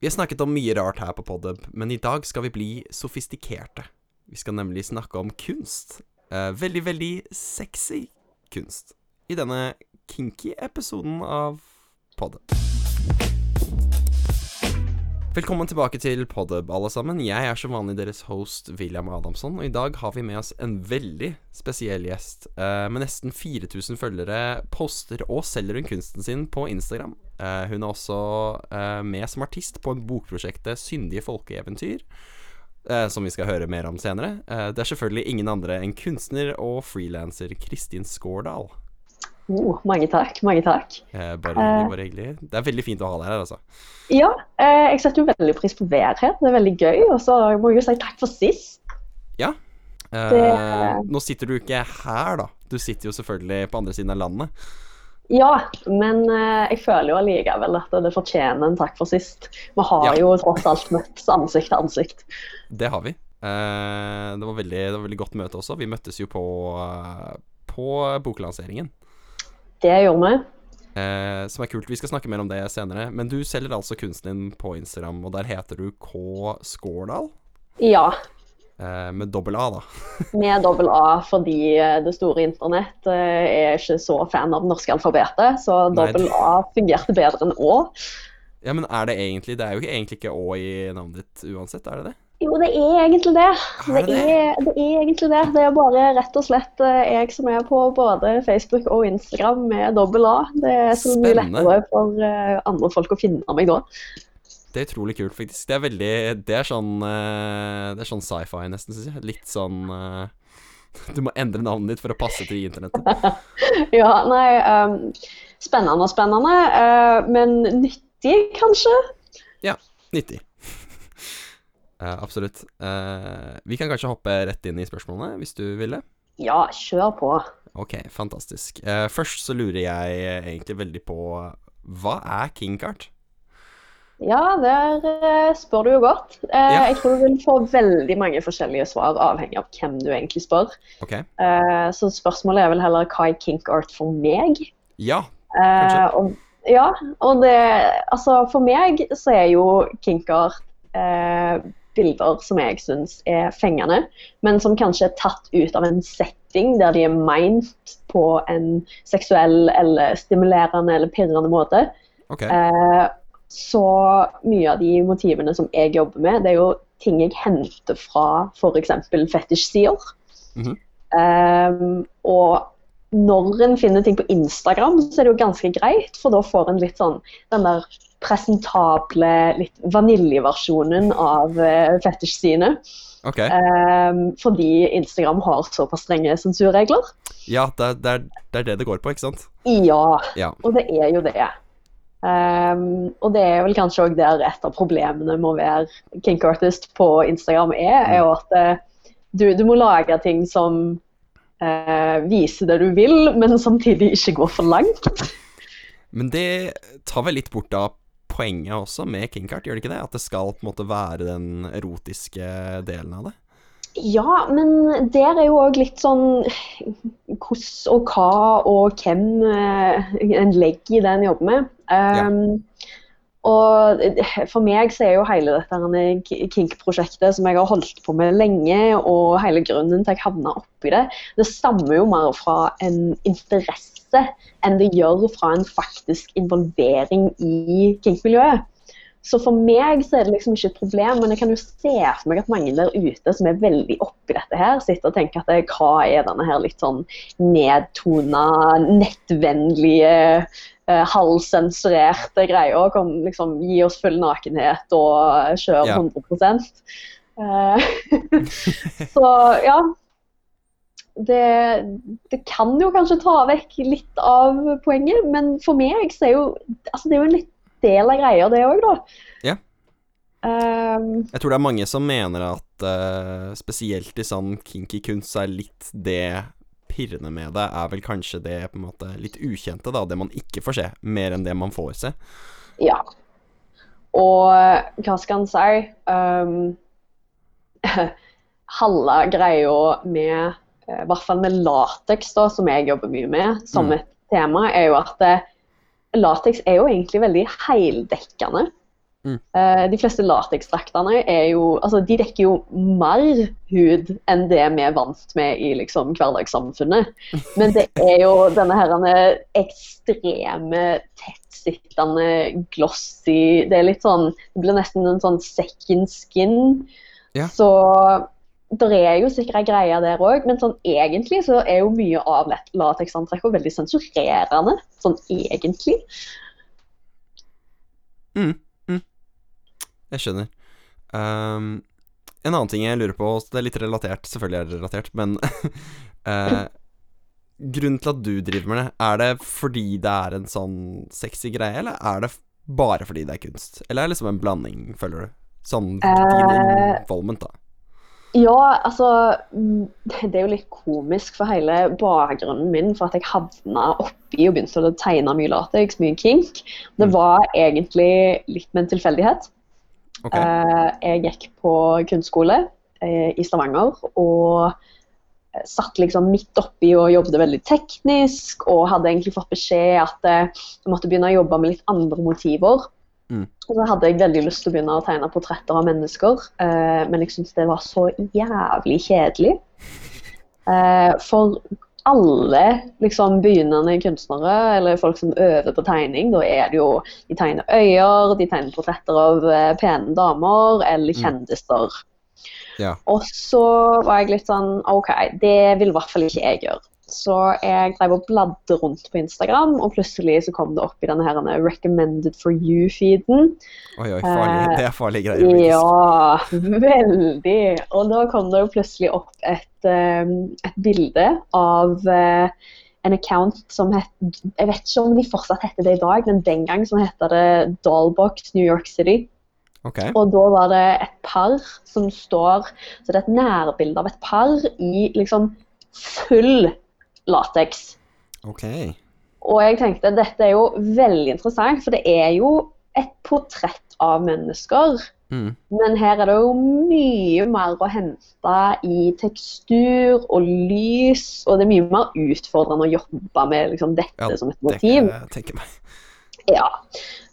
Vi har snakket om mye rart her på Podub, men i dag skal vi bli sofistikerte. Vi skal nemlig snakke om kunst. Eh, veldig, veldig sexy kunst. I denne kinky episoden av Podub. Velkommen tilbake til Podub, alle sammen. Jeg er som vanlig deres host William Adamson, og i dag har vi med oss en veldig spesiell gjest. Uh, med nesten 4000 følgere poster og selger hun kunsten sin på Instagram. Uh, hun er også uh, med som artist på bokprosjektet Syndige folkeeventyr. som vi skal høre mer om senere. Det er selvfølgelig ingen andre enn kunstner og frilanser Kristin Skårdal. Oh, mange takk, mange takk. Eh, bare hyggelig, bare hyggelig. Det er veldig fint å ha deg her, altså. Ja, eh, jeg setter jo veldig pris på været her. Det er veldig gøy. Og så må jeg jo si takk for sist. Ja. Eh, Det- Nå sitter du ikke her, da. Du sitter jo selvfølgelig på andre siden av landet. Ja, men eh, jeg føler jo allikevel at det fortjener en takk for sist. Vi har Ja. jo tross alt møttes ansikt til ansikt. Det har vi. Eh, det, var veldig, det var veldig godt møte også. Vi møttes jo på, eh, på boklanseringen. Det gjorde vi. Eh, som er kult. Vi skal snakke mer om det senere. Men du selger altså kunsten din på Instagram, og der heter du K. Skårdal. Ja, Eh, med dobbel A, da. med dobbel A fordi eh, det store internett eh, er ikke så fan av det norske alfabetet, så dobbel A fungerte bedre enn Å. Ja, men er det egentlig Det er jo egentlig ikke Å i navnet ditt uansett, er det det? Jo, det er egentlig det. Det er, det er egentlig det. Det er bare rett og slett eh, jeg som er på både Facebook og Instagram med dobbel A. Det er så mye lettere for eh, andre folk å finne meg da. Det er utrolig kult, faktisk. Det er veldig Det er sånn eh, Det er sånn sci-fi, nesten, syns jeg. Litt sånn Du må endre navnet ditt for å passe til internettet. Ja, nei um, Spennende og spennende, uh, men nyttig, kanskje? Ja, 90. Eh, absolutt. Eh, vi kan kanskje hoppe rett inn i spørsmålene, hvis du ville? Ja, kjør på. Ok, fantastisk. Eh, først så lurer jeg egentlig veldig på Hva er kinkart? Ja, der spør du jo godt. Jeg tror du vil få veldig mange forskjellige svar, avhengig av hvem du egentlig spør. Ok. Eh, så spørsmålet er vel heller hva er kink art for meg? Ja. Kanskje. og, ja, og det Altså, for meg så er jo kinkart eh, bilder som jeg syns er fengende, men som kanskje er tatt ut av en setting der de er ment på en seksuell eller stimulerende eller pirrende måte. Okay. Eh, så mye av de motivene som jeg jobber med, det er jo ting jeg henter fra f.eks. fetisj-sider. Mm -hmm. um, og når en finner ting på Instagram, så er det jo ganske greit, for da får en litt sånn den der presentable, litt vaniljeversjonen av uh, fetisj-sidene. Ok. Um, fordi Instagram har såpass strenge sensurregler. Ja, det det, er, det er det det går på, ikke sant? Ja, Ja. og det er jo det. Um, og det er vel kanskje òg der et av problemene med å være kink artist på Instagram er, er jo at eh, du, du må lage ting som uh, viser det du vil, men samtidig ikke går for langt. Men det tar vel litt bort av poenget også med Kingkart, gjør det ikke det? At det skal på en måte være den erotiske delen av det? Ja, men der er jo òg litt sånn hvordan og hva og hvem eh, en legger i det en jobber med. Um, Og for meg så er jo hele dette kink-prosjektet som jeg har holdt på med lenge, og hele grunnen til jeg havna oppi det, det stammer jo mer fra en interesse enn det gjør fra en faktisk involvering i kink-miljøet. Så for meg så er det liksom ikke et problem, men jeg kan jo se for meg at mange der ute som er veldig oppi dette her, sitter og tenker at hva er denne her litt sånn nedtona, nettvennlige, eh, halvsensurerte greia? Kan liksom gi oss full nakenhet og kjøre Ja. 100 eh, Så ja. Det, det kan jo kanskje ta vekk litt av poenget, men for meg så er jo altså det er jo en litt del av greia, det òg, da. Ja. Um, Jeg tror det er mange som mener at uh, spesielt i sånn kinky kunst så er litt det pirrende med det, er vel kanskje det på en måte litt ukjente, da. Det man ikke får se, mer enn det man får se. ja. Og hva skal en si? Um, halve greia med eh, I hvert fall med lateks, da, som jeg jobber mye med, som Mm. et tema, er jo at eh, lateks er jo egentlig veldig heldekkende. Mm. Eh, de fleste lateksdraktene er jo Altså, de dekker jo mer hud enn det vi er vant med i liksom hverdagssamfunnet. Men det er jo denne herrene ekstreme, tettsittende, glossy Det er litt sånn Det blir nesten en sånn second skin. Ja. Så det er jo sikkert ei greie der òg, men sånn egentlig så er jo mye av lat- veldig sensurerende. Sånn egentlig. Mm. Jeg skjønner. Um, en annen ting jeg lurer på, det er litt relatert, selvfølgelig er det relatert, men uh, Grunnen til at du driver med det, er det fordi det er en sånn sexy greie, eller er det bare fordi det er kunst? Eller er det liksom en blanding, føler du? Sånn din Eh, involvement, da. Ja, altså Det er jo litt komisk for hele bakgrunnen min for at jeg havna oppi og begynte å tegne mye latex, mye kink. Det Mm. var egentlig litt med en tilfeldighet. Ok. Eh, jeg gikk på kunstskole eh, i Stavanger og satt liksom midt oppi og jobbet veldig teknisk og hadde egentlig fått beskjed at eh, jeg måtte begynne å jobbe med litt andre motiver. Mm. Og så hadde jeg veldig lyst til å begynne å tegne portretter av mennesker, men jeg syntes det var så jævlig kjedelig. For alle liksom begynnende kunstnere, eller folk som øver på tegning, da er det jo De tegner øyer, de tegner portretter av uh, pene damer eller Mm. Ja. Og så var jeg litt sånn OK, det vil i hvert fall ikke jeg gjøre. Så jeg drev og bladde rundt på Instagram, og plutselig så kom det opp i denne her recommended for you-feeden. Oi, oi, farlig. eh, Det er farlige greier. faktisk. Ja, veldig. Og da kom det jo plutselig opp et, eh, et bilde av eh, en account som het Jeg vet ikke om de fortsatt heter det i dag, men den gang så het det Dollbox New York City. Okay. Og da var det et par som står Så det er et nærbilde av et par i liksom full lateks. Okay. Og jeg tenkte dette er jo veldig interessant, for det er jo et portrett av mennesker. Mm. Men her er det jo mye mer å hente i tekstur og lys, og det er mye mer utfordrende å jobbe med liksom, dette Ja, som et Det motiv. kan jeg meg. Ja.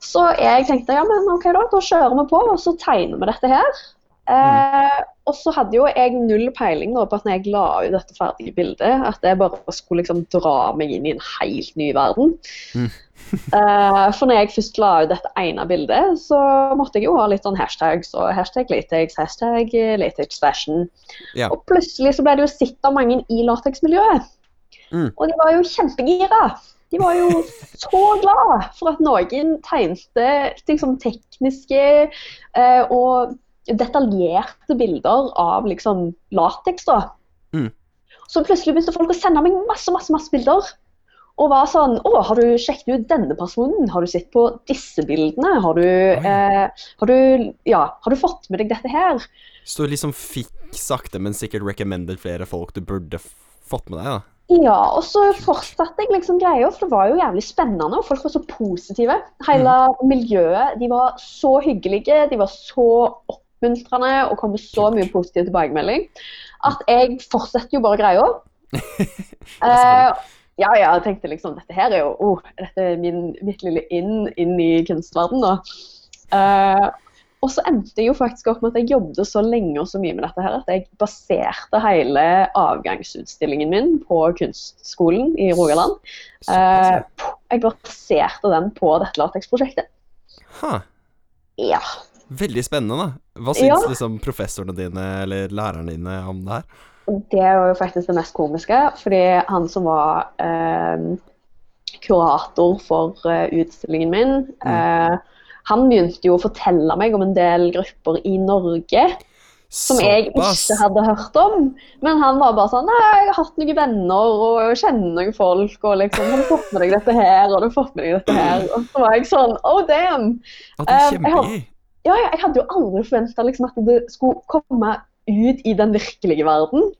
Så jeg tenkte ja, men ok da, da kjører vi på, og så tegner vi dette her. Eh, og så hadde jo jeg null peiling da, på at når jeg la ut dette ferdige bildet, at jeg bare skulle liksom dra meg inn i en helt ny verden. Mm. Eh, for når jeg først la ut dette ene bildet, så måtte jeg jo ha litt sånn hashtags. Og hashtag latex, hashtag eh, latex fashion. Ja. Og plutselig så ble det jo sett av mange i lateksmiljøet. Mm. Og de var jo kjempegira. De var jo så glad for at noen tegnte liksom, tekniske eh, og detaljerte bilder av liksom, lateks. da. Mm. Så plutselig begynte folk å sende meg masse masse, masse bilder. Og var sånn Å, har du sjekket ut denne personen? Har du sett på disse bildene? Har du, eh, har du, ja, har du fått med deg dette her? Så du liksom fikk sakte, men sikkert recommended flere folk du burde fått med deg, da? Ja, og så fortsatte jeg liksom greia, for det var jo jævlig spennende, og folk var så positive. Hele miljøet, de var så hyggelige, de var så oppmuntrende og kommer så mye positiv tilbakemelding at jeg fortsetter jo bare greia. uh, ja, ja, jeg tenkte liksom dette her er jo oh, dette er min, mitt lille inn, inn i kunstverden da. Eh, og så endte jeg jo faktisk opp med at jeg jobbet så lenge og så mye med dette her at jeg baserte hele avgangsutstillingen min på kunstskolen i Rogaland. Eh, jeg baserte den på dette lateksprosjektet. Huh. Ja. Veldig spennende, da. Hva syns Ja. liksom professorene dine eller lærerne dine om det her? Det var jo faktisk det mest komiske, fordi han som var eh, kurator for eh, utstillingen min, eh, han begynte jo å fortelle meg om en del grupper i Norge som jeg ikke hadde hørt om. Men han var bare sånn Nei, jeg har hatt noen venner og kjenner noen folk, og liksom Har du fått med deg dette her, og du har fått med deg dette her? Og så var jeg sånn Oh, damn! Ja, det er Eh, kjempegøy. Ja, jeg hadde jo aldri forventa liksom, at det skulle komme ut i den virkelige verden.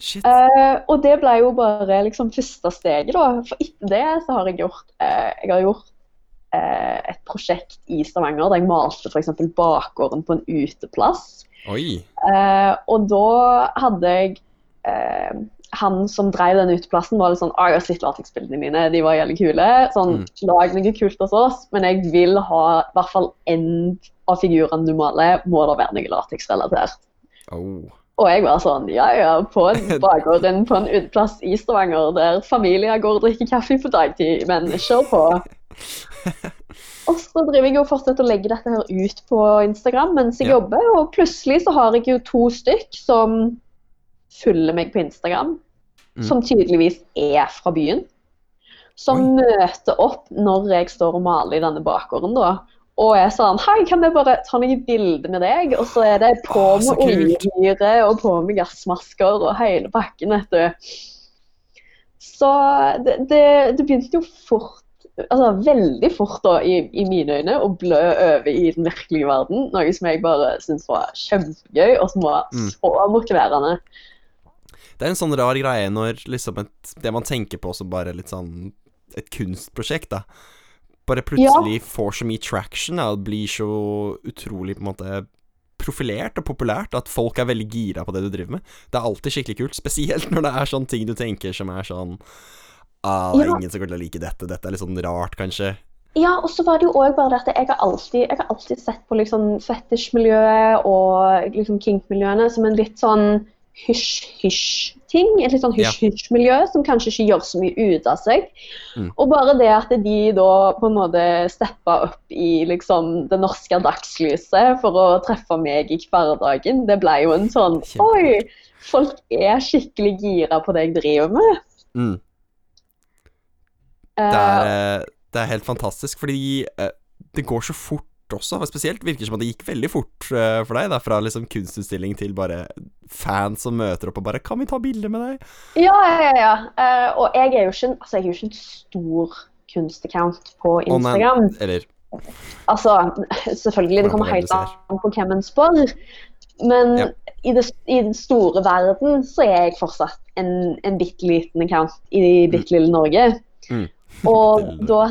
Shit. Eh, og det ble jo bare liksom første steget, da. For etter det så har jeg gjort uh, Jeg har gjort uh, et prosjekt i Stavanger der jeg malte f.eks. bakgården på en uteplass. Og da hadde jeg han som drev den uteplassen, var litt sånn «Å, 'Jeg har sett lateksbildene dine, de var jævlig kule.' Sånn, Mm. lag noe kult hos oss, men jeg vil ha i hvert fall én av figurene du maler, må det være noe lateksrelatert. Oh. Og jeg var sånn, ja ja, på en bakgården på en uteplass i Stavanger, der familier går og drikker kaffe på dagtid, men kjør på. Og så driver jeg og fortsetter å legge dette her ut på Instagram mens jeg Ja. jobber, og plutselig så har jeg jo to stykk som følger meg på Instagram, Mm. som tydeligvis er fra byen. Som møter opp når jeg står og maler i denne bakgården, da. Og er sånn Hei, kan jeg bare ta noen bilder med deg? Og så er det på med oljehyre og på med gassmasker og hele pakken, vet du. Så det, det, det begynte jo fort altså veldig fort da, i, i mine øyne å blø over i den virkelige verden. Noe som jeg bare syntes var kjempegøy, og som var Mm. så motiverende. Det er en sånn rar greie når liksom et, det man tenker på som bare litt sånn et kunstprosjekt, da, bare plutselig får så mye traction da, og blir så utrolig på en måte profilert og populært at folk er veldig gira på det du driver med. Det er alltid skikkelig kult, spesielt når det er sånne ting du tenker som er sånn Ah, Ja. ingen som kommer til å like dette. Dette er litt sånn rart, kanskje. Ja, og så var det jo òg bare det at jeg har alltid, jeg har alltid sett på liksom fetisjmiljøet og liksom kink-miljøene som en litt sånn hysj-hysj-ting. Et litt sånn hysj-hysj-miljø som kanskje ikke gjør så mye ut av seg. Mm. Og bare det at de da på en måte steppa opp i liksom det norske dagslyset for å treffe meg i hverdagen, det ble jo en sånn Oi! Folk er skikkelig gira på det jeg driver med. Mm. Eh, Det er, eh, det er helt fantastisk, fordi eh, det går så fort også. Spesielt virker som at det gikk veldig fort eh, for deg, da, fra liksom kunstutstilling til bare fans som møter opp og bare 'Kan vi ta bilde med deg?' Ja, ja, ja. Eh, og jeg er jo ikke, altså, jeg er jo ikke en stor kunstaccount på Instagram. Oh. Eller altså, selvfølgelig, det Kommer helt an på hvem en spør. Men Ja. i, det, i den store verden så er jeg fortsatt en, en bitte liten account i bitte lille Norge. Mm. Og da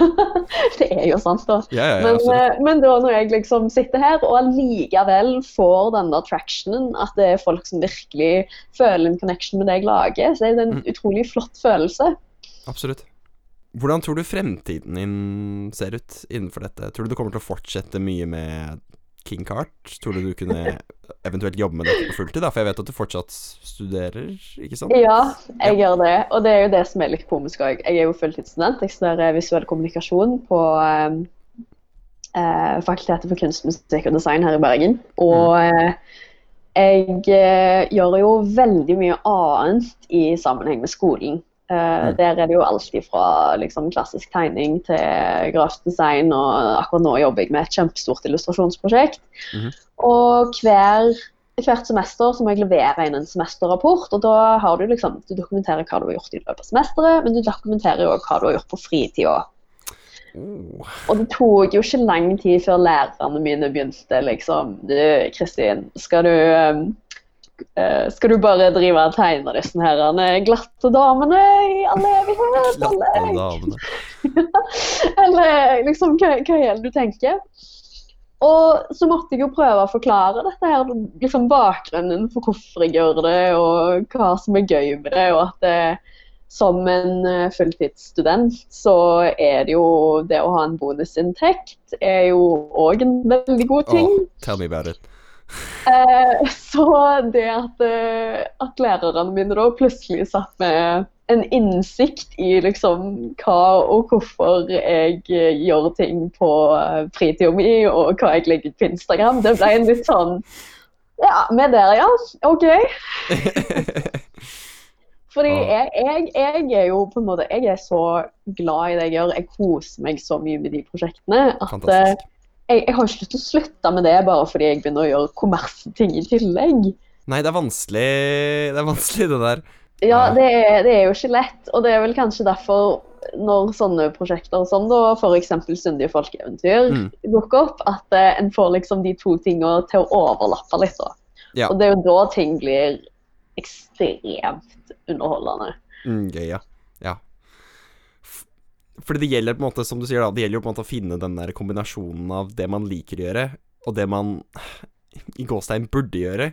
Det er jo sant, da. Ja, ja, ja, Men, eh, men da når jeg liksom sitter her og allikevel får denne attractionen, at det er folk som virkelig føler en connection med det jeg lager, så er det en Mm. utrolig flott følelse. Absolutt. Hvordan tror du fremtiden din ser ut innenfor dette? Tror du du kommer til å fortsette mye med King Cart? Tror du du kunne eventuelt jobbe med dette på fulltid? da? For jeg vet at du fortsatt studerer, ikke sant? Ja, jeg gjør det. Og det er jo det som er litt komisk òg. Jeg er jo fulltidsstudent. Jeg studerer visuell kommunikasjon på eh, eh, Fakultetet for kunst, musikk og design her i Bergen. Og eh, jeg eh, gjør jo veldig mye annet i sammenheng med skolen. Mm. Der er det jo alt fra liksom, klassisk tegning til grafisk design, og akkurat nå jobber jeg med et kjempestort illustrasjonsprosjekt. Mhm. Og hver, hvert semester så må jeg levere inn en semesterrapport, og da har du liksom, du dokumenterer hva du har gjort i løpet av semesteret, men du dokumenterer jo hva du har gjort på fritida. Oh. Og det tok jo ikke lang tid før lærerne mine begynte liksom Du, Kristin, skal du um, skal du bare drive og tegne disse her eh, glatte damene i all evighet? Glatte damene. eller liksom, hva, hva er det du tenker? Og så måtte jeg jo prøve å forklare dette her, liksom bakgrunnen for hvorfor jeg gjør det, og hva som er gøy med det, og at det, som en eh, fulltidsstudent så er det jo det å ha en bonusinntekt er jo òg en veldig god ting. Oh, tell me about it. Eh, så det at, eh, at lærerne mine da plutselig satt med en innsikt i liksom hva og hvorfor jeg eh, gjør ting på fritida mi, og hva jeg legger på Instagram, det ble en litt sånn Ja, vi er der, ja. OK. Fordi jeg, jeg, jeg er jo på en måte Jeg er så glad i det jeg gjør. Jeg koser meg så mye med de prosjektene at Fantastisk. Jeg, jeg har ikke lyst til å slutte med det bare fordi jeg begynner å gjøre kommersting i tillegg. Nei, det er vanskelig Det er vanskelig, det der. Ja, det er, det er jo ikke lett, og det er vel kanskje derfor når sånne prosjekter som da f.eks. Syndige folkeeventyr Mm. dukker opp, at eh, en får liksom de to tingene til å overlappe litt. da. Ja. Og det er jo da ting blir ekstremt underholdende. Mm, gøy, ja. Ja. Fordi det gjelder på en måte, som du sier da, det gjelder jo på en måte å finne den der kombinasjonen av det man liker å gjøre, og det man i gåstein burde gjøre.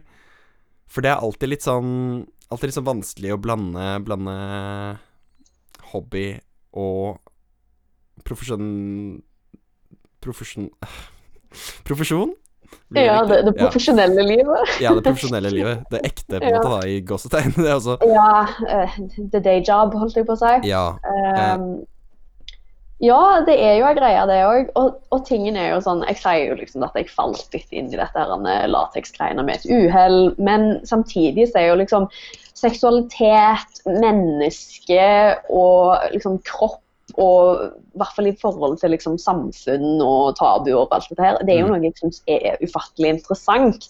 For det er alltid litt sånn alltid litt sånn vanskelig å blande, blande hobby og profesjon... Profesjon... Profesjon? Ja, det, det profesjonelle livet. Ja, det profesjonelle livet. Det ekte, på en Ja. måte, da, i gåsetegn. Det også Ja, Uh, the day job, holdt jeg på å si. Ja. Ehm, ja, det er jo en greie, det òg. Og, og tingen er jo sånn Jeg sier jo liksom at jeg falt litt inn i dette lateksgreiene med et uhell, men samtidig så er jo liksom seksualitet, menneske og liksom kropp og i hvert fall i forhold til liksom samfunn og tabuer og alt dette her, det er jo Mm. noe jeg syns er ufattelig interessant.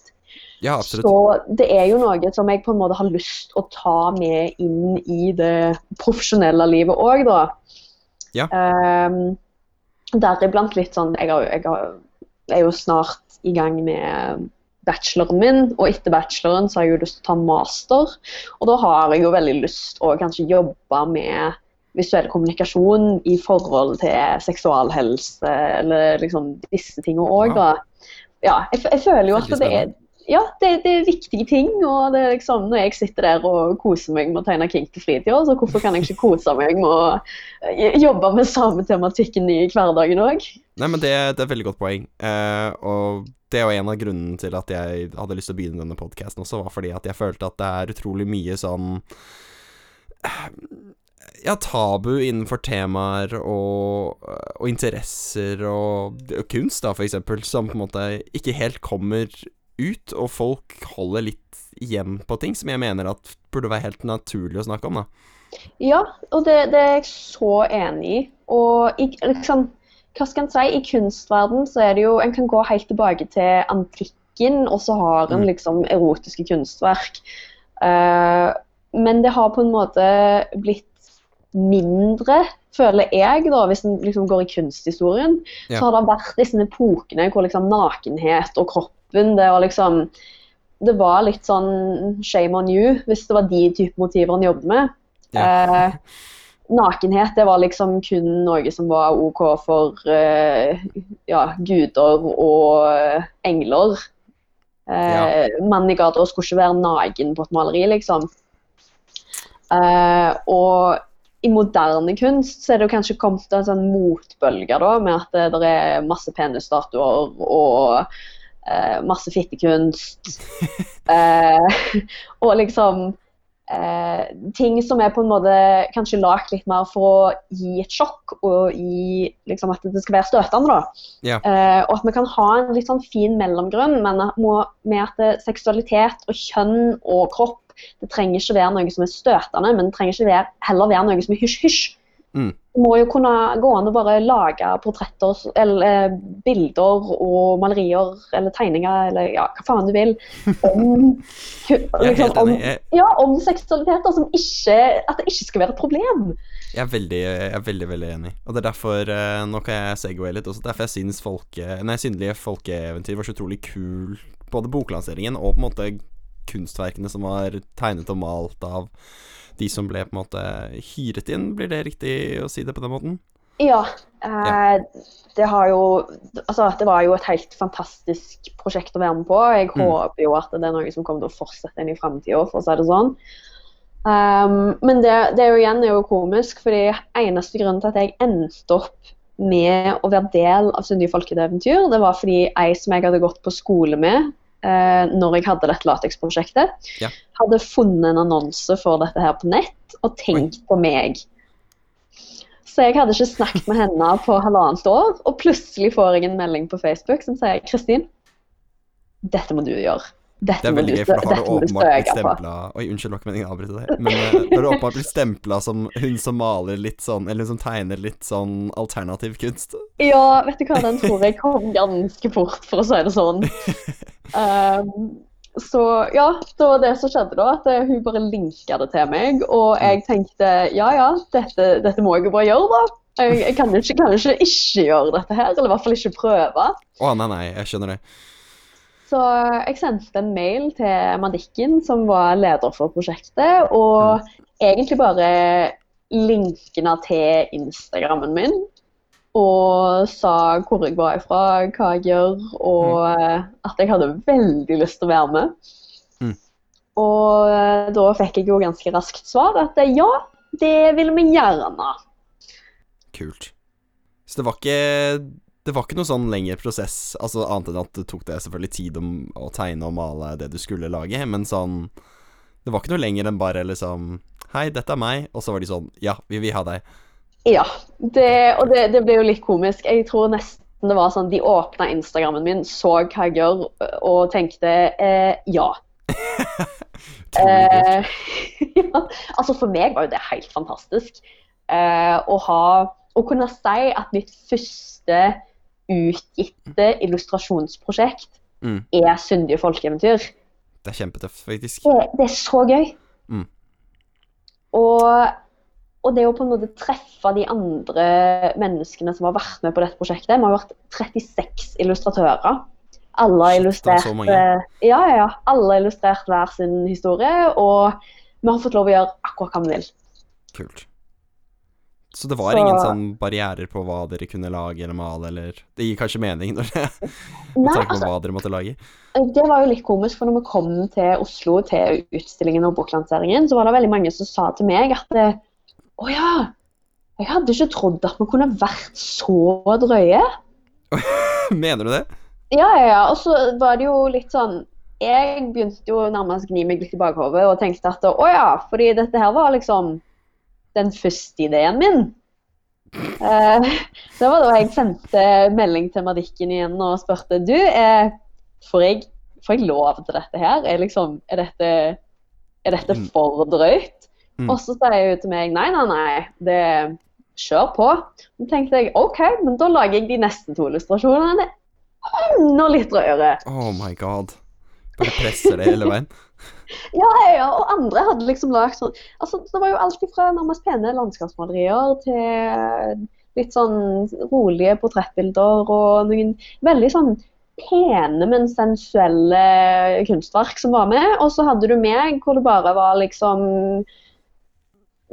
ja. Så det er jo noe som jeg på en måte har lyst å ta med inn i det profesjonelle livet òg, da. Ja. Um, Deriblant litt sånn jeg, har, jeg har, er jo snart i gang med bacheloren min, og etter bacheloren så har jeg jo lyst til å ta master. Og da har jeg jo veldig lyst å kanskje jobbe med visuell kommunikasjon i forhold til seksualhelse, eller liksom disse tingene òg, da. Ja, jeg, jeg føler jo at det er ja, det, det er viktige ting. og det er liksom, Når jeg sitter der og koser meg med å tegne kink til fritida, så hvorfor kan jeg ikke kose meg med å eh, jobbe med samme tematikken i hverdagen òg? Nei, men det, det er et veldig godt poeng. Eh, og det er jo en av grunnene til at jeg hadde lyst til å begynne denne podkasten også, var fordi at jeg følte at det er utrolig mye sånn eh, Ja, tabu innenfor temaer og, og interesser og, og kunst, da, for eksempel, som på en måte ikke helt kommer ut, og folk holder litt igjen på ting som jeg mener at burde være helt naturlig å snakke om, da. Ja, og det, det er jeg så enig i. Og i, liksom, hva skal en si, i kunstverden så er det jo En kan gå helt tilbake til antikken, og så har en Mm. liksom erotiske kunstverk. Uh, men det har på en måte blitt mindre, føler jeg, da, hvis en liksom går i kunsthistorien. Ja. Så har det vært disse epokene hvor liksom nakenhet og kroppen det var liksom Det var litt sånn shame on you hvis det var de type motiver en jobbet med. Eh, nakenhet det var liksom kun noe som var OK for eh, ja, guder og eh, engler. Eh, Mannen i gata skulle ikke være naken på et maleri, liksom. Eh, og i moderne kunst så er det kanskje kommet en sånn motbølge da, med at det, der er masse penisstatuer og eh, masse fittekunst. eh, og liksom eh, ting som er på en måte kanskje lagt litt mer for å gi et sjokk, og gi liksom at det skal være støtende. Ja. Eh, og at vi kan ha en litt sånn fin mellomgrunn men at med at seksualitet og kjønn og kropp det trenger ikke være noe som er støtende, men det trenger ikke være, heller være noe som er hysj-hysj. Mm. Det må jo kunne gå an å bare lage portretter eller eh, bilder og malerier eller tegninger eller ja, hva faen du vil om, liksom, om, ja, om seksualiteter som ikke At det ikke skal være et problem. Jeg er veldig, jeg er veldig, veldig enig. Og det er derfor eh, Nå kan jeg segway litt også. Derfor jeg syns folke, nei, synlige folkeeventyr var så utrolig kul. Både boklanseringen og på en måte kunstverkene som var tegnet og malt av de som ble på en måte hyret inn. Blir det riktig å si det på den måten? Ja. Eh, det har jo Altså, det var jo et helt fantastisk prosjekt å være med på. Jeg Mm. håper jo at det er noe som kommer til å fortsette inn i framtida, for å si det sånn. Um, men det, det er jo igjen er jo komisk, fordi eneste grunnen til at jeg endte opp med å være del av Syndige folkeeventyr, det var fordi ei som jeg hadde gått på skole med eh, når jeg hadde dette lateksprosjektet, Ja. hadde funnet en annonse for dette her på nett og tenkt på meg. Så jeg hadde ikke snakket med henne på halvannet år, og plutselig får jeg en melding på Facebook som sier Kristin, dette må du gjøre. Dette Det er veldig gøy, for da har du åpenbart blitt stempla Oi, unnskyld, var ikke meningen å avbryte deg. Men da har du åpenbart blitt stempla som hun som maler litt sånn Eller hun som tegner litt sånn alternativ kunst. Ja, vet du hva, den tror jeg kom ganske fort, for å si det sånn. Um, så ja, det var det som skjedde da, at eh, hun bare linka det til meg, og jeg tenkte ja ja, dette, dette må jeg jo bare gjøre, da. Jeg, jeg kan ikke, kan ikke ikke gjøre dette her, eller i hvert fall ikke prøve. Å, nei, nei, jeg skjønner det. Så jeg sendte en mail til Madikken, som var leder for prosjektet, og egentlig bare linkene til Instagrammen min. Og sa hvor jeg var ifra, hva jeg gjør, og mm. at jeg hadde veldig lyst til å være med. Mm. og eh, da fikk jeg jo ganske raskt svar at eh, ja, det vil vi gjerne. Kult. Så det var ikke det var ikke noe sånn lengre prosess, altså annet enn at det tok det selvfølgelig tid om å tegne og male det du skulle lage, men sånn Det var ikke noe lenger enn bare liksom Hei, dette er meg, og så var de sånn Ja, vi vil ha deg. Ja, det, og det, det ble jo litt komisk. Jeg tror nesten det var sånn De åpna Instagrammen min, så hva jeg gjør, og tenkte eh, ja. Eh, ja. Altså For meg var jo det helt fantastisk. Eh, å ha Å kunne si at mitt første utgitte illustrasjonsprosjekt Mm. er Syndige folkeeventyr. Det er kjempetøft, faktisk. Det, det er så gøy. Mm. Og, og det å på en måte treffe de andre menneskene som har vært med på dette prosjektet Vi har vært 36 illustratører. Alle har det er illustrert eh, ja, ja. Alle har illustrert hver sin historie, og vi har fått lov å gjøre akkurat hva vi vil. Kult. Så det var Så- ingen sånn barrierer på hva dere kunne lage eller male, eller Det gir kanskje mening når det er Nei, på altså, hva dere måtte lage. det var jo litt komisk, for når vi kom til Oslo til utstillingen og boklanseringen, så var det veldig mange som sa til meg at Å ja, jeg hadde ikke trodd at vi kunne vært så drøye. Mener du det? Ja, ja, ja. Og så var det jo litt sånn Jeg begynte jo nærmest å gni meg litt i bakhodet og tenkte at å ja, fordi dette her var liksom den første ideen min. Uh, det var da jeg sendte melding til Madikken igjen og spurte du, eh, får, jeg, får jeg lov til dette her? Er, liksom, er, dette, er dette Mm. for drøyt? Mm. Og så sier hun til meg nei, nei, nei, det kjør på. Så tenkte jeg OK, men da lager jeg de neste to illustrasjonene enda litt rødere. Oh my god. Bare presser det hele veien. Ja, ja, ja, og andre hadde liksom lagd sånn altså, Det var jo alt fra nærmest pene landskapsmalerier til litt sånn rolige portrettbilder og noen veldig sånn pene, men sensuelle kunstverk som var med. Og så hadde du meg, hvor det bare var liksom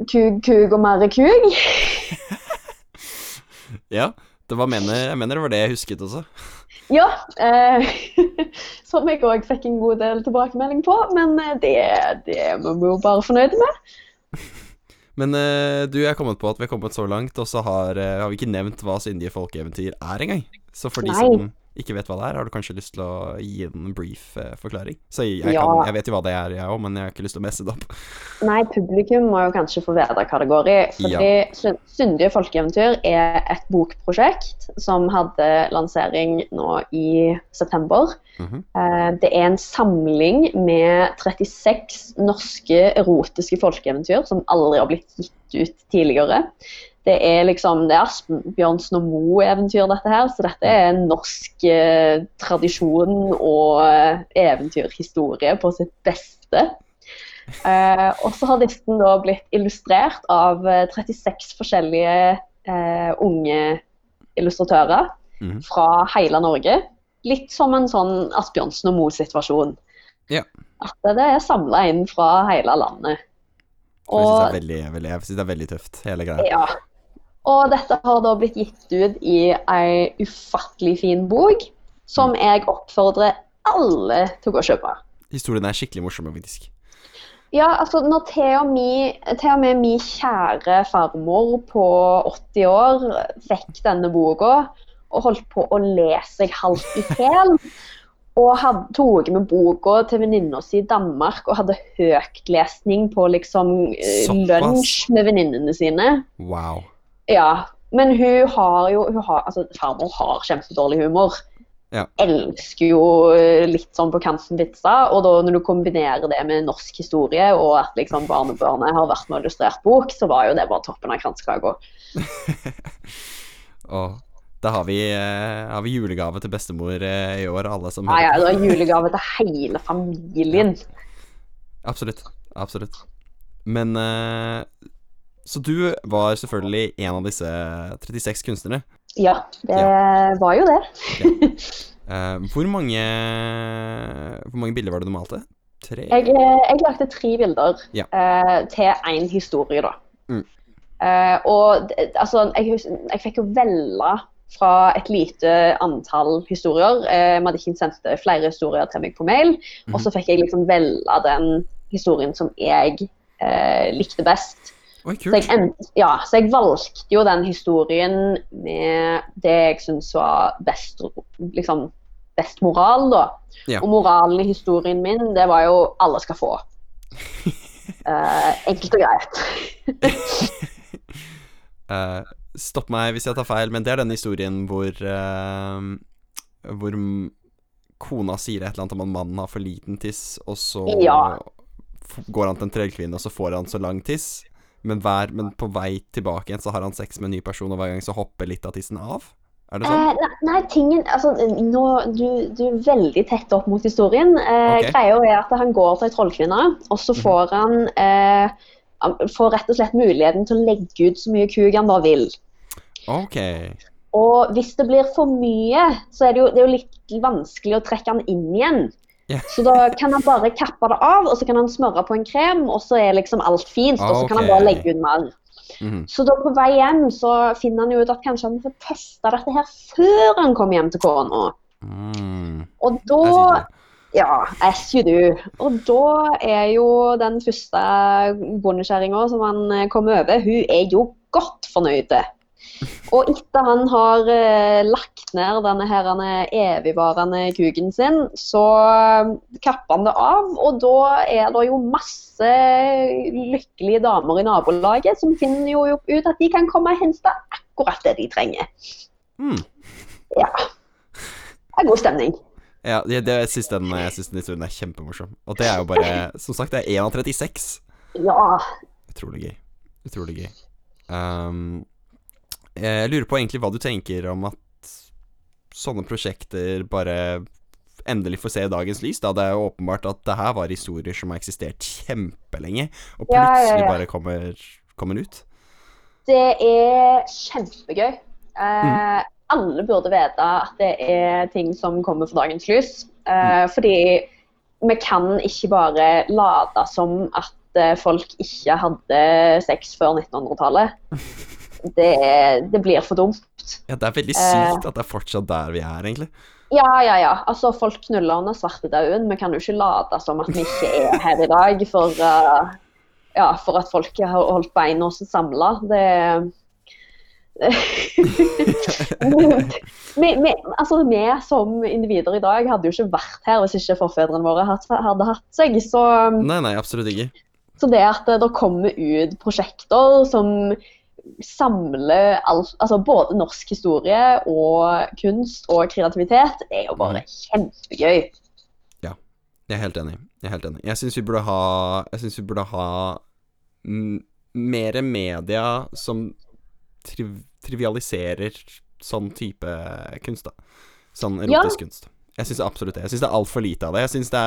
kug, kug og mer kug. Ja, det var mener, jeg mener det var det jeg husket også. Ja, eh, som jeg òg fikk en god del tilbakemelding på, men eh, det, det må vi jo bare fornøyde med. Men eh, du, jeg er kommet på at vi er kommet så langt, og så har, eh, har vi ikke nevnt hva syndige folkeeventyr er engang. Så for de Nei. som ikke vet hva det er, har du kanskje lyst til å gi en brief eh, forklaring? Så jeg, jeg, Ja. kan, jeg vet jo hva det er, jeg òg, men jeg har ikke lyst til å messe det opp. Nei, publikum må jo kanskje få vite hva det går i. Fordi ja. Syndige folkeeventyr er et bokprosjekt som hadde lansering nå i september. Mhm. Eh, Det er en samling med 36 norske erotiske folkeeventyr som aldri har blitt gitt ut tidligere. Det er liksom, det er Asbjørnsen og Moe-eventyr, dette her. Så dette er en norsk eh, tradisjon og eh, eventyrhistorie på sitt beste. Eh, og så har listen da blitt illustrert av eh, 36 forskjellige eh, unge illustratører Mhm. fra hele Norge. Litt som en sånn Asbjørnsen og Moe-situasjon. Ja. At det er samla inn fra hele landet. Jeg syns det, Og, det er veldig tøft, hele greia. ja. Og dette har da blitt gitt ut i ei ufattelig fin bok, som Mm. jeg oppfordrer alle til å gå og kjøpe. Historien er skikkelig morsom, faktisk. Ja, altså når til og, med, og med min kjære farmor på 80 år fikk denne boka og holdt på å lese seg halvt i hjel, og hadde, tok med boka til venninna si i Danmark og hadde høytlesning på liksom eh, Såpass. lunsj med venninnene sine. Wow. Ja, men hun har jo hun har, altså Farmor har kjempedårlig humor. Ja. Elsker jo eh, litt sånn på kanten vitser. Og da når du kombinerer det med norsk historie, og at liksom barnebarnet har vært med og illustrert bok, så var jo det bare toppen av kransekaka. Og da har vi, eh, har vi julegave til bestemor eh, i år, alle som Ja, ja, det var julegave til hele familien. Absolutt. Absolutt. Men eh, Så du var selvfølgelig en av disse 36 kunstnere. Ja, det var jo det. Eh, hvor mange Hvor mange bilder var det du malte? Tre? Jeg, eh, jeg lagde tre bilder Ja. uh, til én historie, da. Mm. Uh, og altså, jeg, jeg fikk jo velge fra et lite antall historier. Uh, Madikin sendte flere historier til meg på mail, og så fikk jeg liksom velge den historien som jeg likte best. Oi, Så jeg, endte, ja, så jeg valgte jo den historien med det jeg syns var best, liksom, best moral, da. Ja. Og moralen i historien min, det var jo alle skal få. uh, enkelt og greit. uh, stopp meg hvis jeg tar feil, men det er denne historien hvor uh, Hvor kona sier et eller annet om at mannen har for liten tiss, og så Ja. går han til en trellkvinne, og så får han så lang tiss. Men, hver, men på vei tilbake igjen så har han sex med en ny person, og hver gang så hopper litt av tissen av? Er det sånn? Eh, nei, tingen Altså, nå, du, du er veldig tett opp mot historien. Eh, okay. Greia er at han går til ei trollkvinne, og så får han eh, får rett og slett muligheten til å legge ut så mye kuk han bare vil. Ok. Og hvis det blir for mye, så er det jo, det er jo litt vanskelig å trekke han inn igjen. Så da kan han bare kappe det av, og så kan han smøre på en krem, og så er liksom alt fint. Og så kan han bare legge ut mer. Mm. Så da på vei hjem så finner han jo ut at kanskje han får testa dette her før han kommer hjem til kona. Mm. Og da. Ja, as you do. Og da er jo den første bondekjerringa som han kom over, hun er jo godt fornøyd. Og etter han har eh, lagt ned denne her evigvarende kuken sin, så eh, kapper han det av, og da er det jo masse lykkelige damer i nabolaget som finner jo ut at de kan komme og hente akkurat det de trenger. Mm. Ja. Det er god stemning. Ja, det, det, jeg syns den, den historien er kjempemorsom. Og det er jo bare Som sagt, det er 1 av 36. Ja. Utrolig gøy. Utrolig gøy. Um, jeg lurer på egentlig hva du tenker om at sånne prosjekter bare endelig får se dagens lys. Da. Det er jo åpenbart at det her var historier som har eksistert kjempelenge, og Ja, ja, plutselig ja. bare kommer, kommer ut. Det er kjempegøy. Eh, Mm. Alle burde vite at det er ting som kommer for dagens lys. Eh, Mm. Fordi vi kan ikke bare late som at eh, folk ikke hadde sex før 1900-tallet. Det, det blir for dumt. Ja, det er veldig Eh. sykt at det er fortsatt der vi er, egentlig. Ja, ja, ja. Altså, folk knuller under svartedauden. Vi kan jo ikke late som at vi ikke er her i dag for, uh, ja, for at folk har holdt beina samla. Det vi, vi, altså, vi som individer i dag hadde jo ikke vært her hvis ikke forfedrene våre hadde hatt seg. Så, Nei, nei, absolutt ikke. så det at det kommer ut prosjekter som samler alt, altså både norsk historie og kunst og kreativitet, er jo bare kjempegøy. Jeg er helt enig. Jeg er helt enig. Jeg syns vi burde ha Jeg synes vi burde ha m mere media som tri trivialiserer sånn type kunst, da. Sånn erotisk kunst. Jeg syns absolutt det. Jeg syns det er altfor lite av det. Jeg syns det,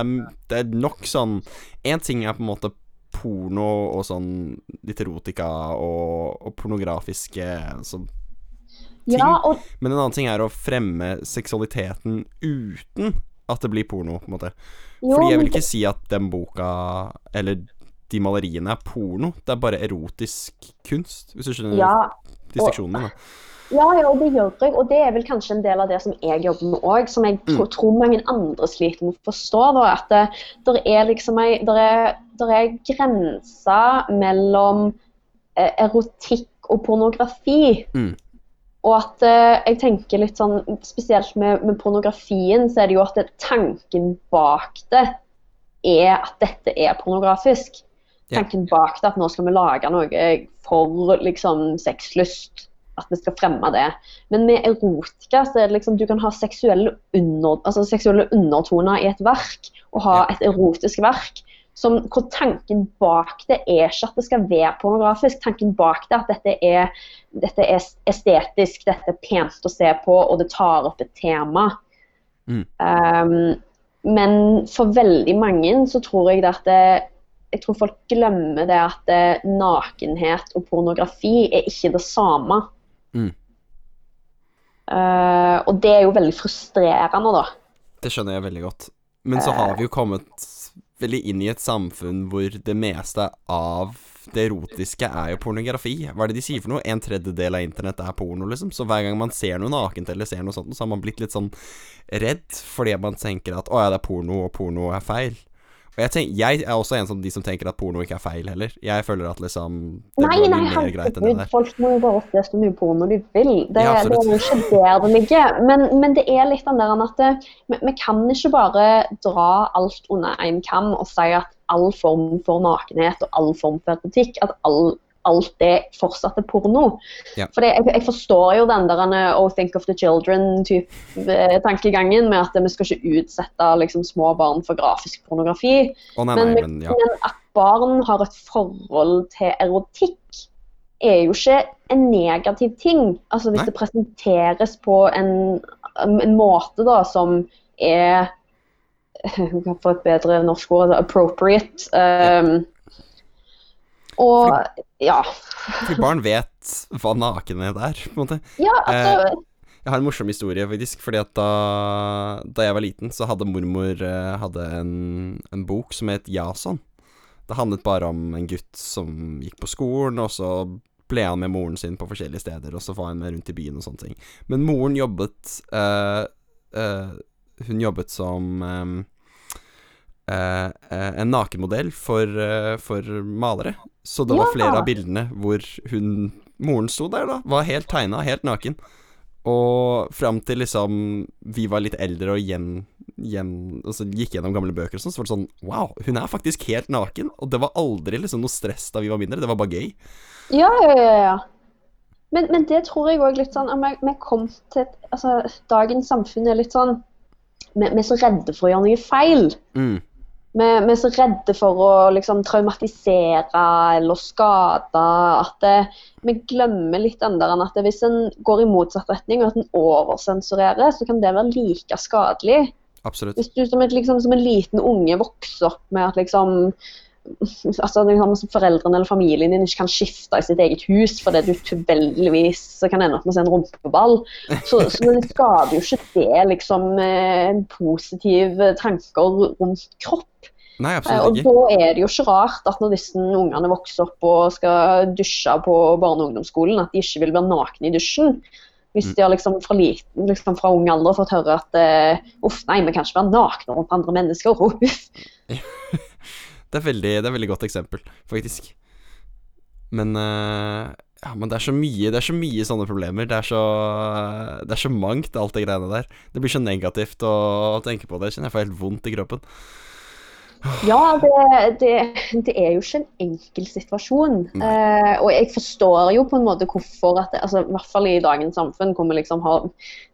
det er nok sånn Én ting er på en måte porno og sånn litt erotika og, og pornografiske sånn ting. Ja, og Men en annen ting er å fremme seksualiteten uten at det blir porno, på en måte. jo, Fordi jeg vil ikke si at den boka, eller de maleriene, er porno. Det er bare erotisk kunst, hvis du skjønner ja, disseksjonen min. Ja, ja, det gjør jeg. Og det er vel kanskje en del av det som jeg jobber med òg, som jeg mm. tror mange andre sliter med å forstå. Da, at det der er liksom ei der er, der er grenser mellom eh, erotikk og pornografi. Mm. Og at eh, jeg tenker litt sånn, spesielt med, med pornografien, så er det jo at det, tanken bak det er at dette er pornografisk. Yeah. Tanken bak det at nå skal vi lage noe for liksom sexlyst. At vi skal fremme det. Men med erotika så er det liksom du kan ha seksuelle, under, altså seksuelle undertoner i et verk, og ha et erotisk verk. Som, hvor tanken bak det er ikke at det skal være pornografisk. Tanken bak det er at dette er, dette er estetisk, dette er pent å se på, og det tar opp et tema. Mm. Um, men for veldig mange så tror jeg det at det, jeg tror folk glemmer det at det, nakenhet og pornografi er ikke det samme. Mm. Uh, og det er jo veldig frustrerende, da. Det skjønner jeg veldig godt. Men så har vi jo kommet veldig inn i et samfunn hvor det meste av det erotiske er jo pornografi. Hva er det de sier for noe? En tredjedel av internett er porno, liksom. Så hver gang man ser noe nakent eller ser noe sånt, så har man blitt litt sånn redd fordi man tenker at å ja, det er porno, og porno er feil. Og jeg, tenk, jeg er også en av de som tenker at porno ikke er feil heller. Jeg føler at liksom det Nei, nei, herregud. Folk må jo bare se så mye porno de vil. Det, Ja, det er jo ikke der det ligger. Men, men det er litt den der at det, vi, vi kan ikke bare dra alt under én kam og si at all form for nakenhet og all form for erotikk, at all, alt det fortsatt er porno. Ja. For jeg, jeg forstår jo den der eh, oh, think of the children-type tankegangen med at vi skal ikke utsette liksom, små barn for grafisk pornografi. Oh, nei, Men, nei, men ja. men at barn har et forhold til erotikk, er jo ikke en negativ ting. Altså Hvis Nei. det presenteres på en, en måte da som er for et bedre norsk ord. altså Appropriate. Um, og ja. For barn vet hva nakenhet er, på en måte. Ja, altså Jeg har en morsom historie, faktisk. Fordi at da, da jeg var liten, så hadde mormor eh, hadde en, en bok som het Jason. Det handlet bare om en gutt som gikk på skolen, og så ble han med moren sin på forskjellige steder, og så var han med rundt i byen og sånne ting. Men moren jobbet eh, eh, Hun jobbet som eh, en nakenmodell for, eh, for malere. Så det var flere av bildene hvor hun Moren sto der, da. Var helt tegna, helt naken. Og fram til liksom vi var litt eldre og gjen, gjen, altså gikk gjennom gamle bøker og sånn, så var det sånn Wow, hun er faktisk helt naken. Og det var aldri liksom noe stress da vi var mindre. Det var bare gøy. Ja, ja, ja. ja. Men, men det tror jeg òg litt sånn vi, vi kom til et, altså, Dagens samfunn er litt sånn vi, vi er så redde for å gjøre noe feil. Mm. Vi, vi er så redde for å liksom traumatisere eller skade at det, vi glemmer litt den der at det, hvis en går i motsatt retning og at en oversensurerer, så kan det være like skadelig. Absolutt. Hvis du som, et, liksom, som en liten unge vokser opp med at liksom altså liksom, Foreldrene eller familien din ikke kan skifte i sitt eget hus fordi du tilfeldigvis kan ende opp med å se en rumpeball, så, så det skader jo ikke det liksom eh, positive tanker rundt kropp. Nei, Eh, Og da er det jo ikke rart at når disse ungene vokser opp og skal dusje på barne- og ungdomsskolen, at de ikke vil være nakne i dusjen. Hvis de har liksom fra, liten, liksom fra ung alder fått høre at eh, uff, nei, vi kan ikke være nakne rundt andre mennesker. Uff. Det er veldig, det er veldig godt eksempel, faktisk. Men uh, Ja, men det er så mye Det er så mye sånne problemer. Det er så Det er så mangt, alt det greiene der. Det blir så negativt å tenke på det. Jeg kjenner jeg får helt vondt i kroppen. Ja, det, det, det er jo ikke en enkel situasjon. Eh, og jeg forstår jo på en måte hvorfor at det, altså, I hvert fall i dagens samfunn hvor vi liksom har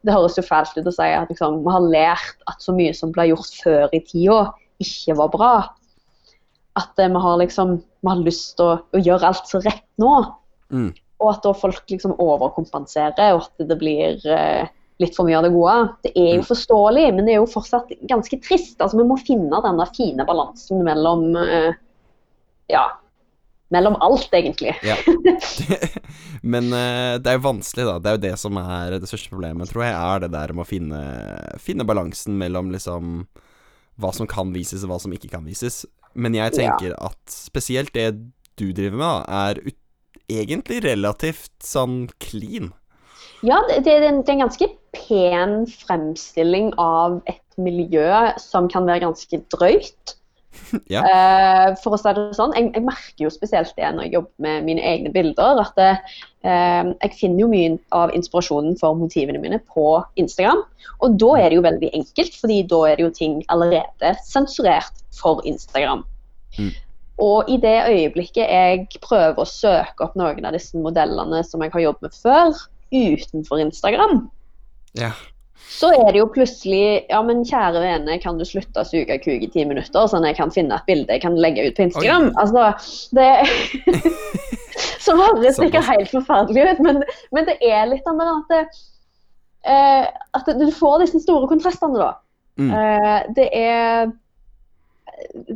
Det høres jo fælt ut å si at liksom, vi har lært at så mye som ble gjort før i tida, ikke var bra. At eh, vi har liksom Vi har lyst til å, å gjøre alt så rett nå. Mm. Og at da folk liksom overkompenserer, og at det blir eh, litt for mye av det gode. Det er jo Mm. forståelig, men det er jo fortsatt ganske trist. Altså, Vi må finne den der fine balansen mellom eh, Ja, mellom alt, egentlig. Ja. Men uh, det er jo vanskelig, da. Det er jo det som er det største problemet, tror jeg, er det der med å finne, finne balansen mellom liksom hva som kan vises, og hva som ikke kan vises. Men jeg tenker at spesielt det du driver med, da, er egentlig relativt sånn clean. Ja, det, det, er en, det er en ganske pen fremstilling av et miljø som kan være ganske drøyt. Ja. uh, for å si det sånn, jeg, jeg merker jo spesielt det når jeg jobber med mine egne bilder, at det, uh, jeg finner jo mye av inspirasjonen for motivene mine på Instagram. Og da er det jo veldig enkelt, fordi da er det jo ting allerede sensurert for Instagram. Mm. Og i det øyeblikket jeg prøver å søke opp noen av disse modellene som jeg har jobbet med før, utenfor Instagram, Ja. Så er det jo plutselig Ja, men kjære vene, kan du slutte å suge kuk i ti minutter, sånn at jeg kan finne et bilde jeg kan legge ut på Instagram? Altså, det Som høres sikkert helt forferdelig ut, men, men det er litt av at det, eh, At du får disse store kontrastene, da. Mm. Eh, det er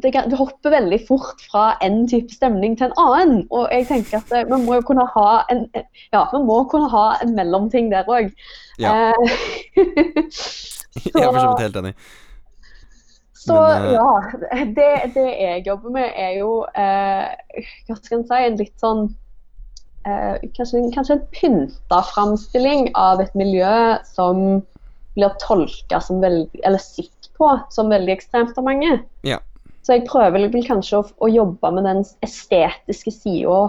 det, kan- det hopper veldig fort fra en type stemning til en annen. Og jeg tenker at eh, vi må jo kunne ha en ja, vi må kunne ha en mellomting der òg. Ja. Jeg er for så vidt helt enig. Så Men, eh, ja, det, det jeg jobber med er jo eh, Hva skal en si, en litt sånn eh, kanskje, kanskje en pynta framstilling av et miljø som blir tolka som veldig Eller sett på som veldig ekstremt av mange. Ja. Så jeg prøver kanskje å, å jobbe med den estetiske sida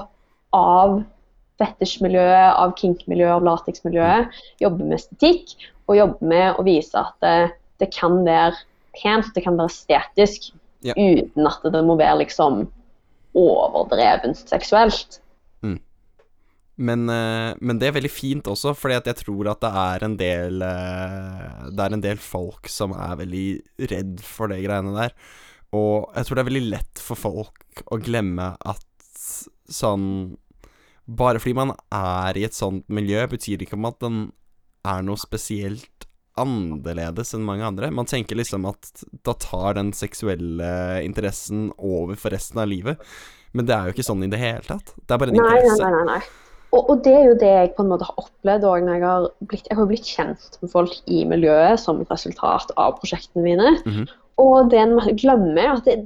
av fetisjmiljøet, av kink-miljøet, av lateksmiljøet. Jobbe med estetikk, og jobbe med å vise at det, det kan være pent, det kan være estetisk, Ja. uten at det må være liksom overdrevent seksuelt. Men, eh, men det er veldig fint også, fordi at jeg tror at det er en del eh, Det er en del folk som er veldig redd for de greiene der. Og jeg tror det er veldig lett for folk å glemme at sånn Bare fordi man er i et sånt miljø, betyr det ikke om at den er noe spesielt annerledes enn mange andre. Man tenker liksom at da tar den seksuelle interessen over for resten av livet. Men det er jo ikke sånn i det hele tatt. Det er bare en Nei, nei, interesse. nei. nei, nei. Og, og det er jo det jeg på en måte har opplevd òg når jeg har blitt, jeg har blitt kjent med folk i miljøet som et resultat av prosjektene mine. Mhm. Og det en glemmer, er at det,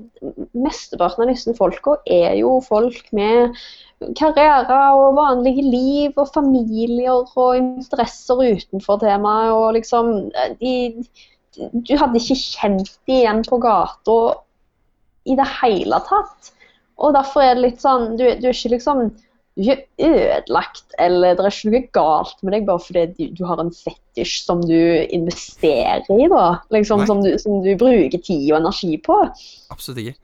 mesteparten av disse folka er jo folk med karriere og vanlige liv og familier og interesser utenfor temaet. Og liksom de, Du hadde ikke kjent de igjen på gata i det hele tatt. Og derfor er det litt sånn Du, du er ikke liksom du er ikke ødelagt, eller det er ikke noe galt med deg bare fordi du, du har en fetisj som du investerer i, da. Liksom, som du, som du bruker tid og energi på. Absolutt ikke.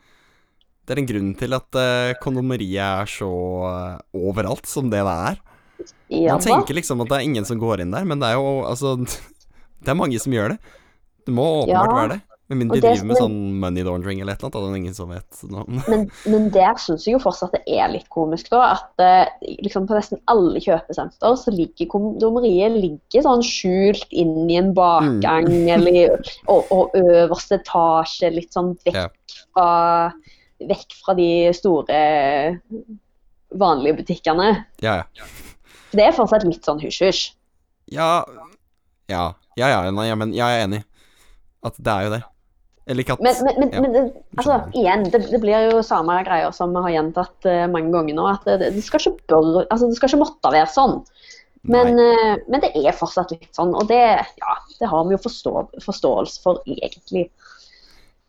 Det er en grunn til at uh, kondomeriet er så uh, overalt som det det er. Ja, Man tenker liksom at det er ingen som går inn der, men det er jo altså Det er mange som gjør det. Det må åpenbart Ja. være det. Med mindre de driver med sånn money laundering eller et eller annet. Da ingen som vet noe om. Men, men der syns jeg jo fortsatt det er litt komisk, da. At eh, liksom på nesten alle kjøpesenter så ligger kondomeriet ligger sånn skjult inn i en bakgang Mm. eller og, og øverste etasje, litt sånn vekk Ja. fra Vekk fra de store vanlige butikkene. Ja, ja. Det er fortsatt litt sånn hysj-hysj. Ja, ja, ja, ja, nei, ja, men jeg er enig. At det er jo det. Eller katt. Men, men, men, ja. men det, altså, igjen, det, det blir jo samme greier som vi har gjentatt uh, mange ganger nå. At det, det, skal ikke bør, altså, det skal ikke måtte være sånn. Men, eh, men det er fortsatt litt sånn, og det, ja, det har vi jo forstå, forståelse for egentlig.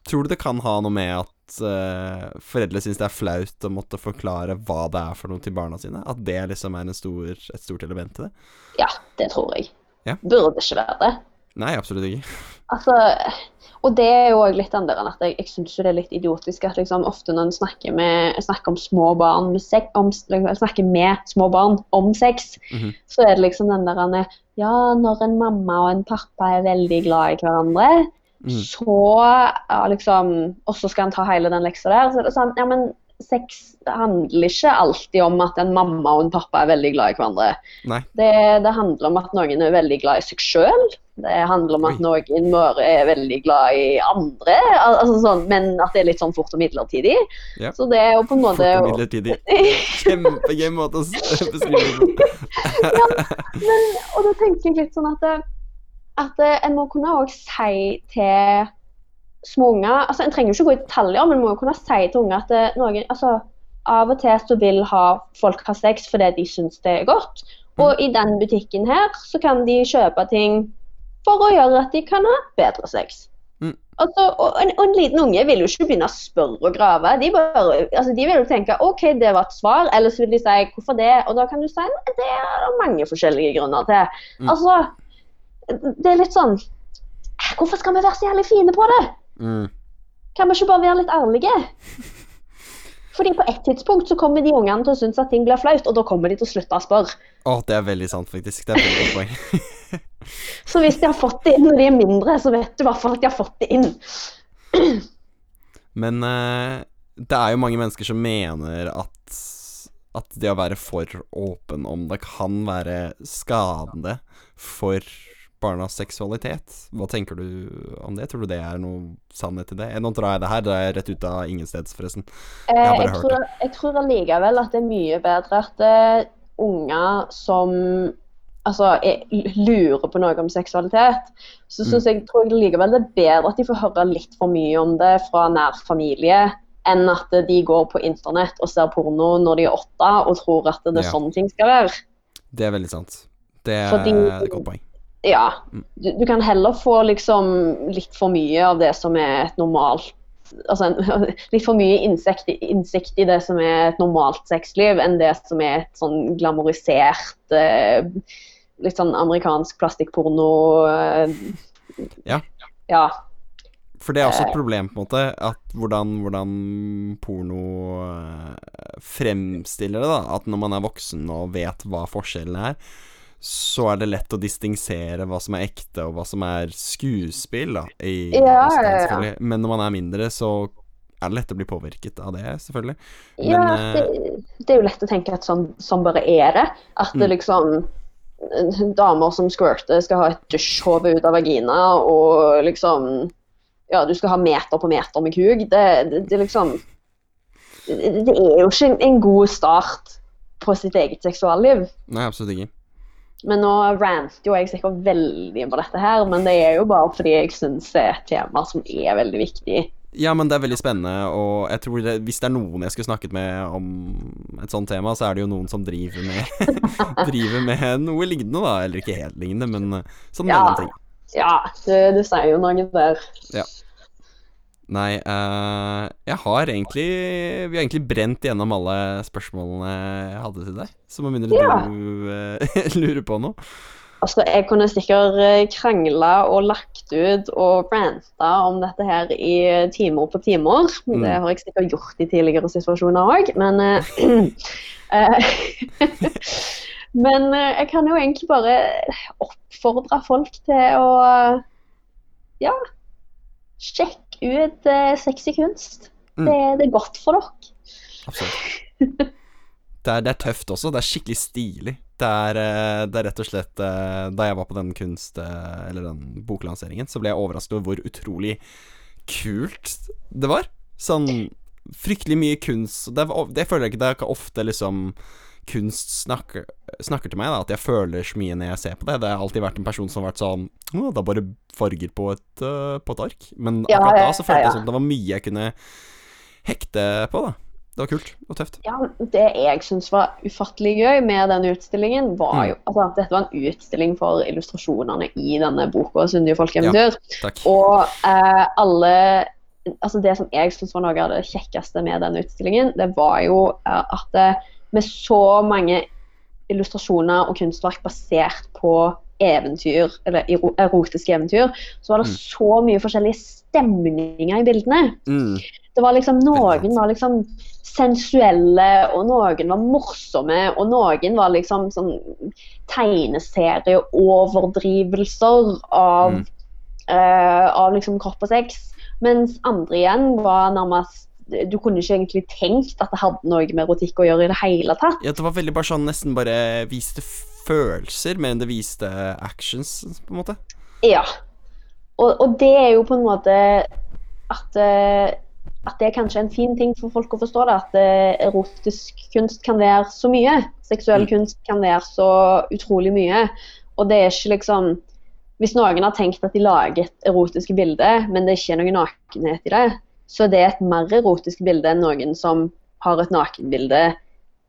Tror du det kan ha noe med at uh, foreldre syns det er flaut å måtte forklare hva det er for noe til barna sine? At det liksom er en stor, et stort element til det? Ja, det tror jeg. Ja. Burde ikke være det. Nei, absolutt ikke. Altså, og det er jo litt den der at jeg, jeg syns det er litt idiotisk at liksom ofte når en snakker, med, snakker om små barn med sex, om, snakker med små barn om sex, Mhm. så er det liksom den der Ja, når en mamma og en pappa er veldig glad i hverandre, mm. så ja, liksom Og så skal en ta hele den leksa der. Så er det sånn Ja, men sex handler ikke alltid om at en mamma og en pappa er veldig glad i hverandre. Det, det handler om at noen er veldig glad i seg sjøl. Det handler om at Oi. noen bare er veldig glad i andre. Altså sånn, men at det er litt sånn fort og midlertidig. Ja. Så det er jo på en Fort og midlertidig. Kjempegøy måte å beskrive det på. men, Og da tenker jeg litt sånn at, at en må kunne også si til små unger altså En trenger jo ikke gå i detaljer, men en må jo kunne si til unger at det, noen, altså, av og til så vil ha folk ha sex fordi de syns det er godt. Og i den butikken her så kan de kjøpe ting for å gjøre at de kan ha bedre sex. Mm. Altså, og, en, og en liten unge vil jo ikke begynne å spørre og grave. De, bare, altså, de vil jo tenke OK, det var et svar, eller så vil de si hvorfor det? Og da kan du si at det er det mange forskjellige grunner til. Mm. Altså, det er litt sånn Hvorfor skal vi være så jævlig fine på det? Mm. Kan vi ikke bare være litt ærlige? Fordi på et tidspunkt så kommer de ungene til å synes at ting blir flaut, og da kommer de til å slutte å spørre. Å, det er veldig sant, faktisk. Det er veldig godt poeng. Så hvis de har fått det inn når de er mindre, så vet du i hvert fall at de har fått det inn. Men eh, det er jo mange mennesker som mener at at det å være for åpen om det kan være skadende for barnas seksualitet. Hva tenker du om det? Tror du det er noe sannhet i det? Eh, Nå drar jeg det her, det er rett ut av ingensteds, forresten. Jeg har bare jeg, hørt tror, jeg tror allikevel at det er mye bedre at eh, unger som altså, er, lurer på noe om seksualitet, så Mm. synes jeg, tror jeg likevel det er bedre at de får høre litt for mye om det fra nær familie, enn at de går på internett og ser porno når de er åtte og tror at det er Ja. sånn ting skal være. Det er veldig sant. Det er Fordi- et godt poeng. Ja, Mm. du, du kan heller få liksom litt for mye av det som er et normalt altså en, litt for mye innsikt, innsikt, i det som er et normalt sexliv, enn det som er et sånn glamorisert eh, Litt sånn amerikansk plastikkporno. Eh, ja. ja. For det er også et problem, på en måte, at hvordan, hvordan porno eh, fremstiller det. da At når man er voksen og vet hva forskjellene er, så er det lett å distingsere hva som er ekte, og hva som er skuespill. da i, ja, ja, ja. Men når man er mindre, så er det lett å bli påvirket av det, selvfølgelig. Men, ja, eh, det, det, er jo lett å tenke at sånn, sånn bare er det. At det mm. liksom Damer som squirter, skal ha et dusjhode ut av vagina, og liksom Ja, du skal ha meter på meter med kuk. Det, det, det liksom Det er jo ikke en god start på sitt eget seksualliv. Nei, absolutt ikke. Men nå ranter jo jeg sikkert veldig på dette her, men det er jo bare fordi jeg syns det er et tema som er veldig viktig. Ja, men det er veldig spennende, og jeg tror det, hvis det er noen jeg skulle snakket med om et sånt tema, så er det jo noen som driver med Driver med noe lignende, da. Eller ikke helt lignende, men sånn ja. mellomting. Ja, du, du sier jo noe der. Ja. Nei, uh, jeg har egentlig Vi har egentlig brent gjennom alle spørsmålene jeg hadde til deg. Så med mindre ja. du uh, lurer på noe. Altså, Jeg kunne sikkert eh, krangla og lagt ut og ranta om dette her i timer på timer. Mm. Det har jeg sikkert gjort i tidligere situasjoner òg, men uh, Men jeg kan jo egentlig bare oppfordre folk til å ja, sjekke ut eh, sexy kunst. Mm. Det, det, er godt for dere. Absolutt. Det er, det er, tøft også. Det er skikkelig stilig. Det er, eh, det er, rett og slett eh, Da jeg var på den kunst... Eh, eller den boklanseringen, så ble jeg overrasket over hvor utrolig kult det var. Sånn fryktelig mye kunst Det, det føler jeg ikke Det er ikke ofte liksom kunst snakker, snakker, til meg, da, at jeg føler så mye når jeg ser på det. Det har alltid vært en person som har vært sånn Å, er bare farger på et, uh, på et ark. Men akkurat ja, ja, da så følte jeg sånn det var mye jeg kunne hekte på, da. Det var kult og tøft. Ja, Det jeg syns var ufattelig gøy med den utstillingen, var jo mm. altså, at dette var en utstilling for illustrasjonene i denne boka 'Syndige folkeeventyr'. Ja, og eh, alle Altså Det som jeg syns var noe av det kjekkeste med den utstillingen, det var jo eh, at det, med så mange illustrasjoner og kunstverk basert på eventyr, eller erotiske eventyr, så var det mm. så mye forskjellige stemninger i bildene. Mm. Det var liksom, Noen var liksom sensuelle, og noen var morsomme, og noen var liksom sånn tegneserieoverdrivelser av, mm. uh, av liksom kropp og sex. Mens andre igjen var nærmest du kunne ikke egentlig tenkt at det hadde noe med erotikk å gjøre i det hele tatt. Ja, det var veldig bare sånn nesten bare viste følelser mer enn det viste actions, på en måte. Ja. Og, og det er jo på en måte at, eh, at det er kanskje en fin ting for folk å forstå det. At eh, erotisk kunst kan være så mye. Seksuell mm. kunst kan være så utrolig mye. Og det er ikke liksom Hvis noen har tenkt at de lager et erotisk bilde, men det er ikke noen noe nakenhet i det, så det er et mer erotisk bilde enn noen som har et nakenbilde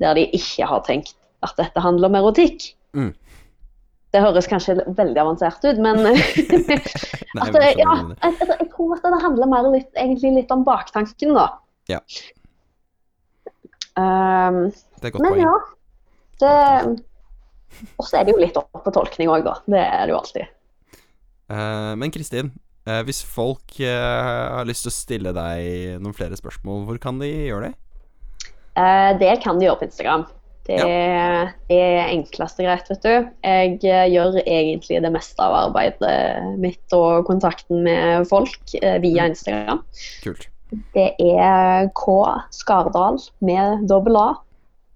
der de ikke har tenkt at dette handler om erotikk. Mm. Det høres kanskje veldig avansert ut, men at, ja, jeg, jeg, tror at det handler mer litt, egentlig litt om baktanken, da. Ja. Um, det er godt men, poeng. Ja, det, og så er det jo litt opp på tolkning òg, da. Det er det jo alltid. Uh, men Kristin, Eh, hvis folk eh, har lyst til å stille deg noen flere spørsmål, hvor kan de gjøre det? Eh, det kan de gjøre på Instagram. Det ja. er enklest og greit, vet du. Jeg eh, gjør egentlig det meste av arbeidet mitt og kontakten med folk via mm. Instagram. Kult. Det er K Skardal med dobbel A.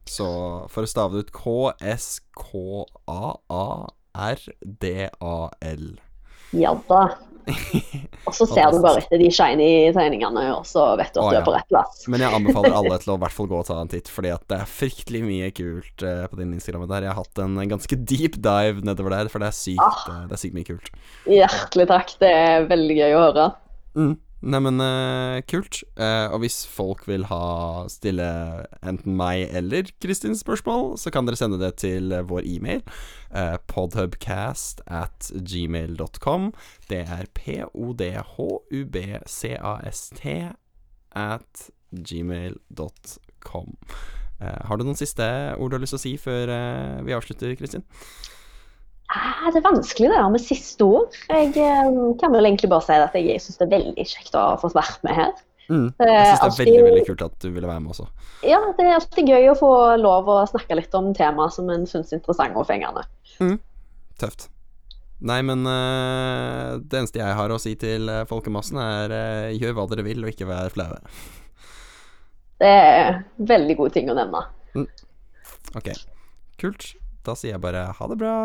Så for å stave det ut K-S-K-A-A-R-D-A-L. Ja da. og så ser du bare etter de shiny tegningene, og så vet du at Å, du er på rett plass. Men jeg anbefaler alle til å i hvert fall gå og ta en titt, fordi at det er fryktelig mye kult uh, på din Instagram der. Jeg har hatt en, ganske deep dive nedover der, for det er sykt, ah. uh, det er sykt mye kult. Hjertelig takk. Det er veldig gøy å høre. Mm. Neimen, uh, kult. Uh, og hvis folk vil ha stille enten meg eller Kristins spørsmål, så kan dere sende det til vår e-mail. Uh, podhubcast at gmail.com. Det er p-o-d-h-u-b-c-a-s-t at gmail.com. Uh, har du noen siste ord du har lyst til å si før eh, vi avslutter, Kristin? Ah, det er vanskelig det der med siste ord. Jeg eh, kan vel egentlig bare si at jeg syns det er veldig kjekt å ha fått vært med her. Mm. Jeg er syns det er alltid- veldig veldig kult at du ville være med også. Ja, det er alltid gøy å få lov å snakke litt om temaer som en syns er interessante og fengende. Tøft. Nei, men uh, det eneste jeg har å si til eh, folkemassen, er uh, gjør hva dere vil, og ikke vær flaue. Det er veldig gode ting å nevne. Ok. Kult. Da sier jeg bare ha det bra.